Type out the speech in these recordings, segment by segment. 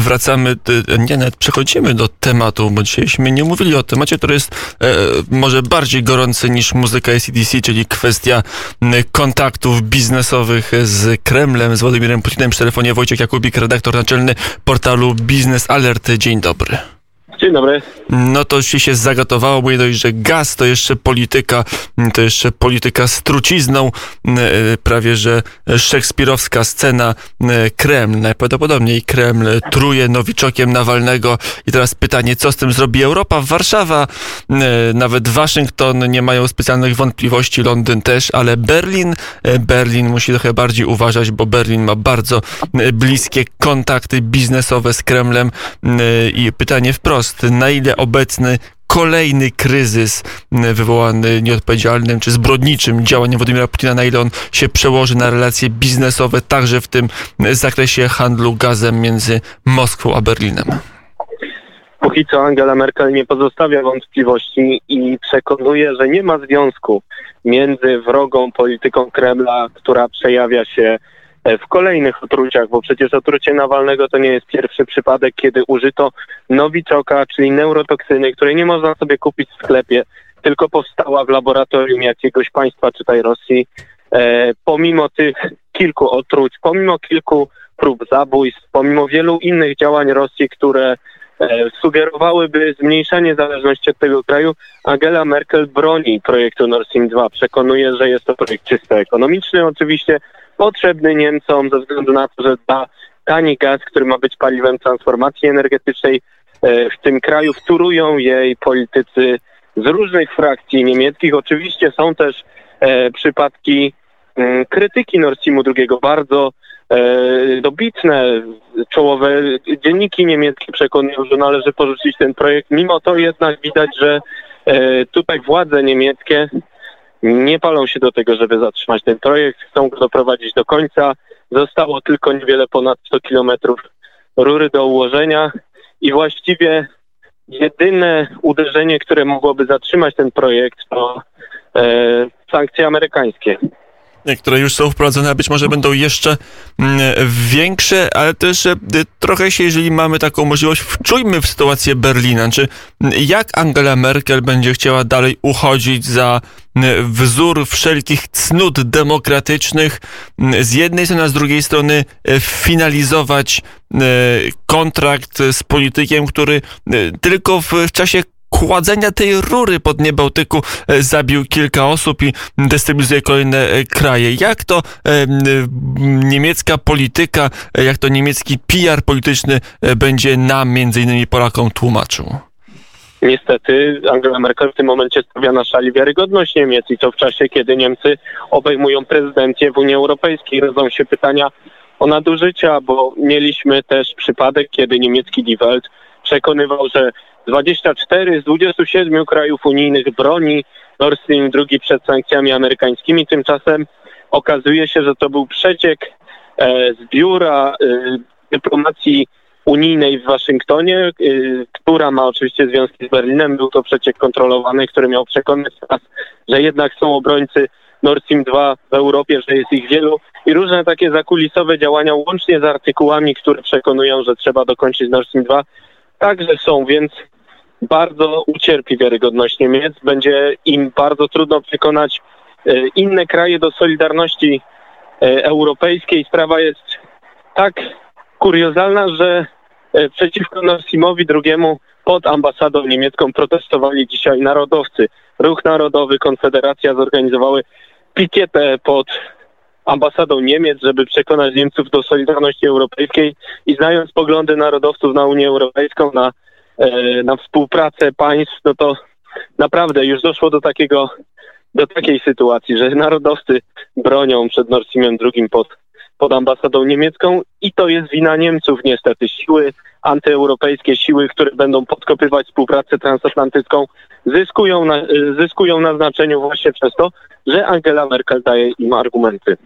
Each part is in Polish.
wracamy, nie, nawet przechodzimy do tematu, bo dzisiejśmy nie mówili o temacie, który jest e, może bardziej gorący niż muzyka ACDC, czyli kwestia kontaktów biznesowych z Kremlem, z Władimirem Putinem przy telefonie Wojciech Jakubik, redaktor naczelny portalu Business Alert. Dzień dobry. Dzień dobry. No to się się zagotowało, bo nie dość, że gaz to jeszcze polityka, to jeszcze polityka z trucizną, e, prawie że szekspirowska scena e, Kreml, najprawdopodobniej Kreml truje nowiczokiem Nawalnego i teraz pytanie, co z tym zrobi Europa? Warszawa, e, nawet Waszyngton nie mają specjalnych wątpliwości, Londyn też, ale Berlin, Berlin musi trochę bardziej uważać, bo Berlin ma bardzo bliskie kontakty biznesowe z Kremlem i pytanie wprost, wprost, na ile obecny kolejny kryzys wywołany nieodpowiedzialnym czy zbrodniczym działaniem Władimira Putina, na ile on się przełoży na relacje biznesowe, także w tym zakresie handlu gazem między Moskwą a Berlinem? Póki co Angela Merkel nie pozostawia wątpliwości i przekonuje, że nie ma związku między wrogą polityką Kremla, która przejawia się w kolejnych otruciach, bo przecież otrucie Nawalnego to nie jest pierwszy przypadek, kiedy użyto nowiczoka, czyli neurotoksyny, której nie można sobie kupić w sklepie, tylko powstała w laboratorium jakiegoś państwa, czytaj Rosji. E, pomimo tych kilku otruć, pomimo kilku prób zabójstw, pomimo wielu innych działań Rosji, które e, sugerowałyby zmniejszenie zależności od tego kraju, Angela Merkel broni projektu Nord Stream 2. Przekonuje, że jest to projekt czysto ekonomiczny oczywiście, potrzebny Niemcom ze względu na to, że da tani gaz, który ma być paliwem transformacji energetycznej e, w tym kraju, wtórują jej politycy z różnych frakcji niemieckich. Oczywiście są też e, przypadki mm, krytyki Nord Streamu II, bardzo e, dobitne, czołowe dzienniki niemieckie przekonują, że należy porzucić ten projekt. Mimo to jednak widać, że tutaj władze niemieckie nie palą się do tego, żeby zatrzymać ten projekt, chcą go doprowadzić do końca. Zostało tylko niewiele ponad 100 kilometrów rury do ułożenia. I właściwie jedyne uderzenie, które mogłoby zatrzymać ten projekt to e, sankcje amerykańskie które już są wprowadzone, a być może będą jeszcze mm, większe, ale też e, trochę się, jeżeli mamy taką możliwość, wczujmy w sytuację Berlina. Czy jak Angela Merkel będzie chciała dalej uchodzić za wzór wszelkich cnót demokratycznych z jednej strony, a z drugiej strony e, finalizować e, kontrakt z politykiem, który tylko w czasie kładzenia tej rury pod nie Bałtyku e, zabił kilka osób i destabilizuje kolejne e, kraje. Jak to e, niemiecka polityka, jak to niemiecki PR polityczny będzie nam, między innymi Polakom, tłumaczył? Niestety Angela Merkel w tym momencie stawia na szali wiarygodność Niemiec i to w czasie, kiedy Niemcy obejmują prezydencję w Unii Europejskiej. Rodzą się pytania o nadużycia, bo mieliśmy też przypadek, kiedy niemiecki Die Welt przekonywał, że 24 z 27 krajów unijnych broni Nord Stream 2 przed sankcjami amerykańskimi. Tymczasem okazuje się, że to był przeciek e, z biura e, dyplomacji unijnej w Waszyngtonie, e, która ma oczywiście związki z Berlinem. Był to przeciek kontrolowany, który miał przekonać nas, że jednak są obrońcy Nord Stream 2 w Europie, że jest ich wielu i różne takie zakulisowe działania, łącznie z artykułami, które przekonują, że trzeba dokończyć Nord Stream 2, także są, więc bardzo ucierpi wiarygodność Niemiec. Będzie im bardzo trudno przekonać e, inne kraje do solidarności e, europejskiej. Sprawa jest tak kuriozalna, że e, przeciwko Streamowi drugiemu pod ambasadą niemiecką protestowali dzisiaj narodowcy. Ruch Narodowy, Konfederacja zorganizowały pikietę pod ambasadą Niemiec, żeby przekonać Niemców do solidarności europejskiej i znając poglądy narodowców na Unię Europejską, na E, na współpracę państw, no to naprawdę już doszło do takiego, do takiej sytuacji, że narodowcy bronią przed Nord Streamem II pod, pod ambasadą niemiecką i to jest wina Niemców niestety. Siły antyeuropejskie, siły, które będą podkopywać współpracę transatlantycką, zyskują na, zyskują na znaczeniu właśnie przez to, że Angela Merkel daje im argumenty.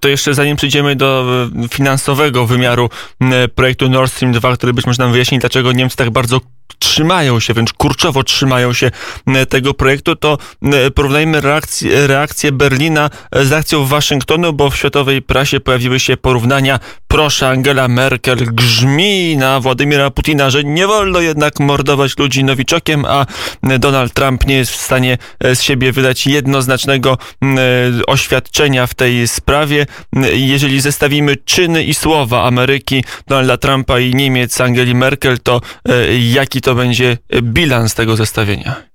To jeszcze zanim przejdziemy do e, finansowego wymiaru projektu Nord Stream 2, który być może nam wyjaśni, dlaczego Niemcy tak bardzo trzymają się, wręcz kurczowo trzymają się tego projektu, to porównajmy reakcję, reakcję Berlina z reakcją Waszyngtonu, bo w światowej prasie pojawiły się porównania proszę, Angela Merkel grzmi na Władimira Putina, że nie wolno jednak mordować ludzi nowiczokiem, a Donald Trump nie jest w stanie z siebie wydać jednoznacznego oświadczenia w tej sprawie. Jeżeli zestawimy czyny i słowa Ameryki, Donalda Trumpa i Niemiec, Angeli Merkel, to jaki to będzie bilans tego zestawienia?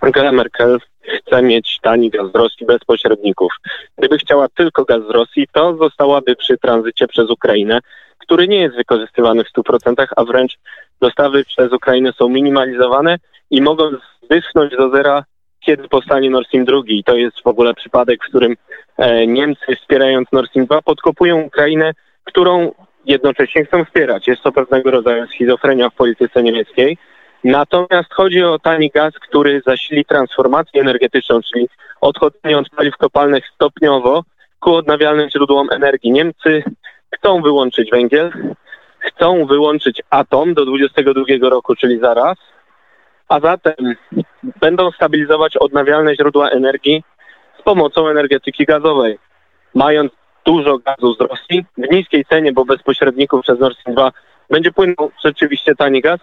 Angela Merkel chce mieć tani gaz z Rosji bez pośredników. Gdyby chciała tylko gaz z Rosji, to zostałaby przy tranzycie przez Ukrainę, który nie jest wykorzystywany w 100%, a wręcz dostawy przez Ukrainę są minimalizowane i mogą wyschnąć do zera, kiedy powstanie Nord Stream 2. I to jest w ogóle przypadek, w którym e, Niemcy wspierając Nord Stream 2 podkopują Ukrainę, którą jednocześnie chcą wspierać. Jest to pewnego rodzaju schizofrenia w polityce niemieckiej. Natomiast chodzi o tani gaz, który zasili transformację energetyczną, czyli odchodzenie od paliw kopalnych stopniowo ku odnawialnym źródłom energii. Niemcy chcą wyłączyć węgiel, chcą wyłączyć atom do 2022 roku, czyli zaraz, a zatem będą stabilizować odnawialne źródła energii z pomocą energetyki gazowej. Mając dużo gazu z Rosji w niskiej cenie, bo bez pośredników przez Nord Stream 2 będzie płynął rzeczywiście tani gaz,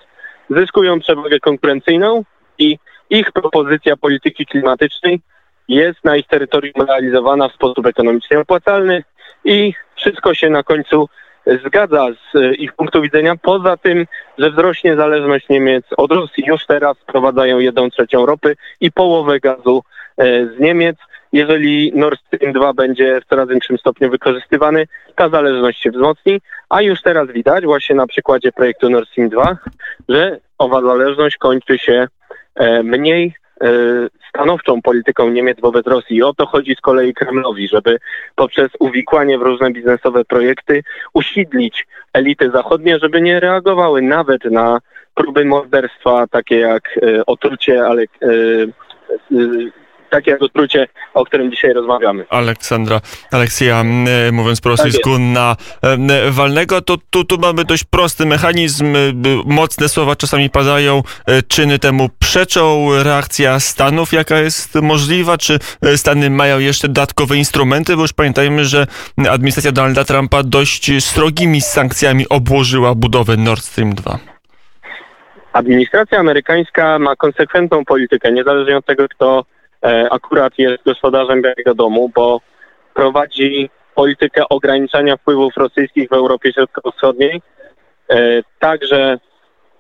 zyskują przewagę konkurencyjną i ich propozycja polityki klimatycznej jest na ich terytorium realizowana w sposób ekonomicznie opłacalny i wszystko się na końcu zgadza z ich punktu widzenia, poza tym, że wzrośnie zależność Niemiec od Rosji. Już teraz sprowadzają jedną trzecią ropy i połowę gazu e, z Niemiec. Jeżeli Nord Stream 2 będzie w coraz większym stopniu wykorzystywany, ta zależność się wzmocni, a już teraz widać właśnie na przykładzie projektu Nord Stream 2, że owa zależność kończy się e, mniej e, stanowczą polityką Niemiec wobec Rosji. I o to chodzi z kolei Kremlowi, żeby poprzez uwikłanie w różne biznesowe projekty usidlić elity zachodnie, żeby nie reagowały nawet na próby morderstwa, takie jak e, otrucie, ale takie jak otrucie, o którym dzisiaj rozmawiamy. Aleksandra, Aleksja, mówiąc po rosyjsku, na walnego, to tu, tu mamy dość prosty mechanizm, mocne słowa czasami padają, e, czyny temu przeczą, reakcja Stanów, jaka jest możliwa, czy e, Stany mają jeszcze dodatkowe instrumenty, bo już pamiętajmy, że administracja Donalda Trumpa dość srogimi sankcjami obłożyła budowę Nord Stream 2. Administracja amerykańska ma konsekwentną politykę, niezależnie od tego, kto akurat jest gospodarzem Białego Domu, bo prowadzi politykę ograniczania wpływów rosyjskich w Europie Środkowo-Wschodniej, e, także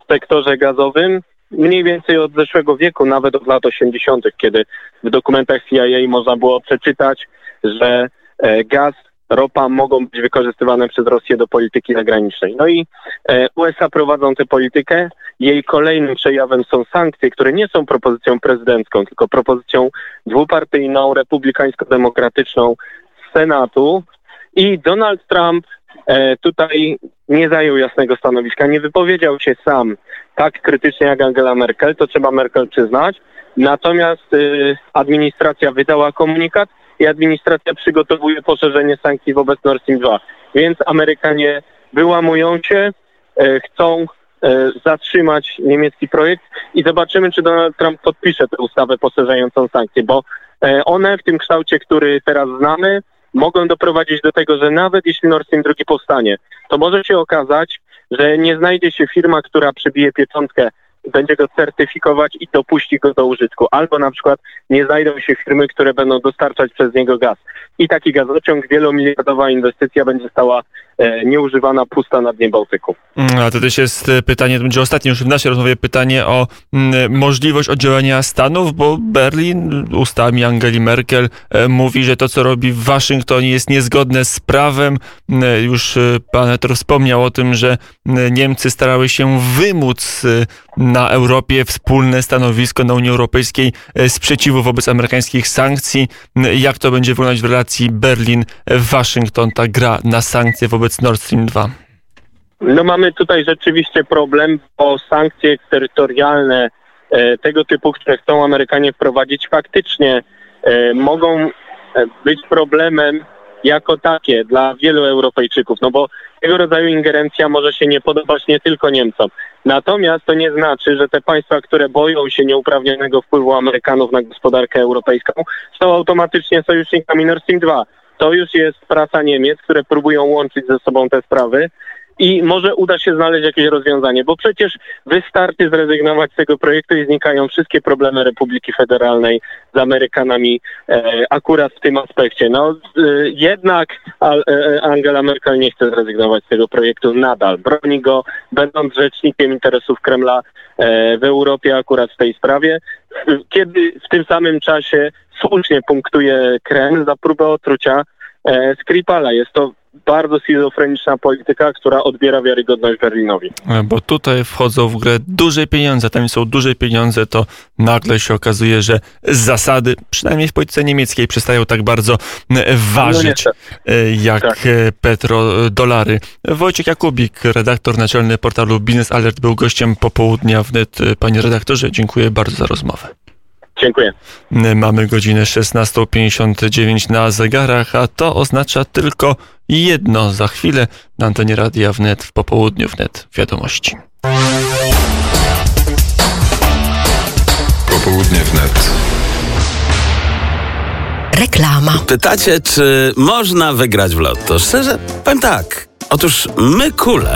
w sektorze gazowym, mniej więcej od zeszłego wieku, nawet od lat 80., kiedy w dokumentach CIA można było przeczytać, że e, gaz ropa mogą być wykorzystywane przez Rosję do polityki zagranicznej. No i e, USA prowadzą tę politykę. Jej kolejnym przejawem są sankcje, które nie są propozycją prezydencką, tylko propozycją dwupartyjną, republikańsko-demokratyczną Senatu. I Donald Trump e, tutaj nie zajął jasnego stanowiska, nie wypowiedział się sam tak krytycznie jak Angela Merkel, to trzeba Merkel przyznać. Natomiast y, administracja wydała komunikat, i administracja przygotowuje poszerzenie sankcji wobec Nord Stream 2. Więc Amerykanie wyłamują się, e, chcą e, zatrzymać niemiecki projekt i zobaczymy, czy Donald Trump podpisze tę ustawę poszerzającą sankcje, bo e, one w tym kształcie, który teraz znamy, mogą doprowadzić do tego, że nawet jeśli Nord Stream 2 powstanie, to może się okazać, że nie znajdzie się firma, która przybije pieczątkę będzie go certyfikować i dopuści go do użytku. Albo na przykład nie znajdą się firmy, które będą dostarczać przez niego gaz. I taki gazociąg, wielomiliardowa inwestycja będzie stała nieużywana, pusta na dnie Bałtyku. Mm, a to też jest e, pytanie, to będzie ostatnie już w naszej rozmowie pytanie o mm, możliwość oddziałania Stanów, bo Berlin ustami Angeli Merkel e, mówi, że to, co robi w Waszyngtonie jest niezgodne z prawem. Mm, już e, pan Etor wspomniał o tym, że Niemcy starały się wymóc e, na Europie wspólne stanowisko na Unii Europejskiej e, sprzeciwu wobec amerykańskich sankcji. Jak to będzie wyglądać w relacji Berlin-Waszyngton, ta gra na sankcje wobec Nord Stream 2? No mamy tutaj rzeczywiście problem, bo sankcje terytorialne e, tego typu, które chcą Amerykanie wprowadzić, faktycznie e, mogą być problemem jako takie dla wielu Europejczyków, no bo tego rodzaju ingerencja może się nie podobać nie tylko Niemcom. Natomiast to nie znaczy, że te państwa, które boją się nieuprawnionego wpływu Amerykanów na gospodarkę europejską, są automatycznie sojusznikami Nord Stream 2. To już jest praca Niemiec, które próbują łączyć ze sobą te sprawy i może uda się znaleźć jakieś rozwiązanie, bo przecież wystarczy zrezygnować z tego projektu i znikają wszystkie problemy Republiki Federalnej z Amerykanami e, akurat w tym aspekcie. No e, jednak a, e, Angela Merkel nie chce zrezygnować z tego projektu nadal. Broni go, będąc rzecznikiem interesów Kremla e, w Europie akurat w tej sprawie, kiedy w tym samym czasie słusznie punktuje Kreml za próbę otrucia e, Skripala. Jest to bardzo schizofreniczna polityka, która odbiera wiarygodność Berlinowi. E, Bo tutaj wchodzą w grę duże pieniądze, tam są duże pieniądze, to nagle się okazuje, że zasady, przynajmniej w polityce niemieckiej, przestają tak bardzo e, ważyć niestety. e, jak Tak. petrodolary. Wojciech Jakubik, redaktor naczelny portalu Business Alert, był gościem popołudnia wnet. Panie redaktorze, dziękuję bardzo za rozmowę. Dziękuję. Mamy godzinę 16.59 na zegarach, a to oznacza tylko jedno. Za chwilę na antenie Radia Wnet w popołudniu wnet wiadomości. Popołudnie wnet. Reklama. Pytacie, czy można wygrać w lotto? Szczerze, powiem tak. Otóż my kule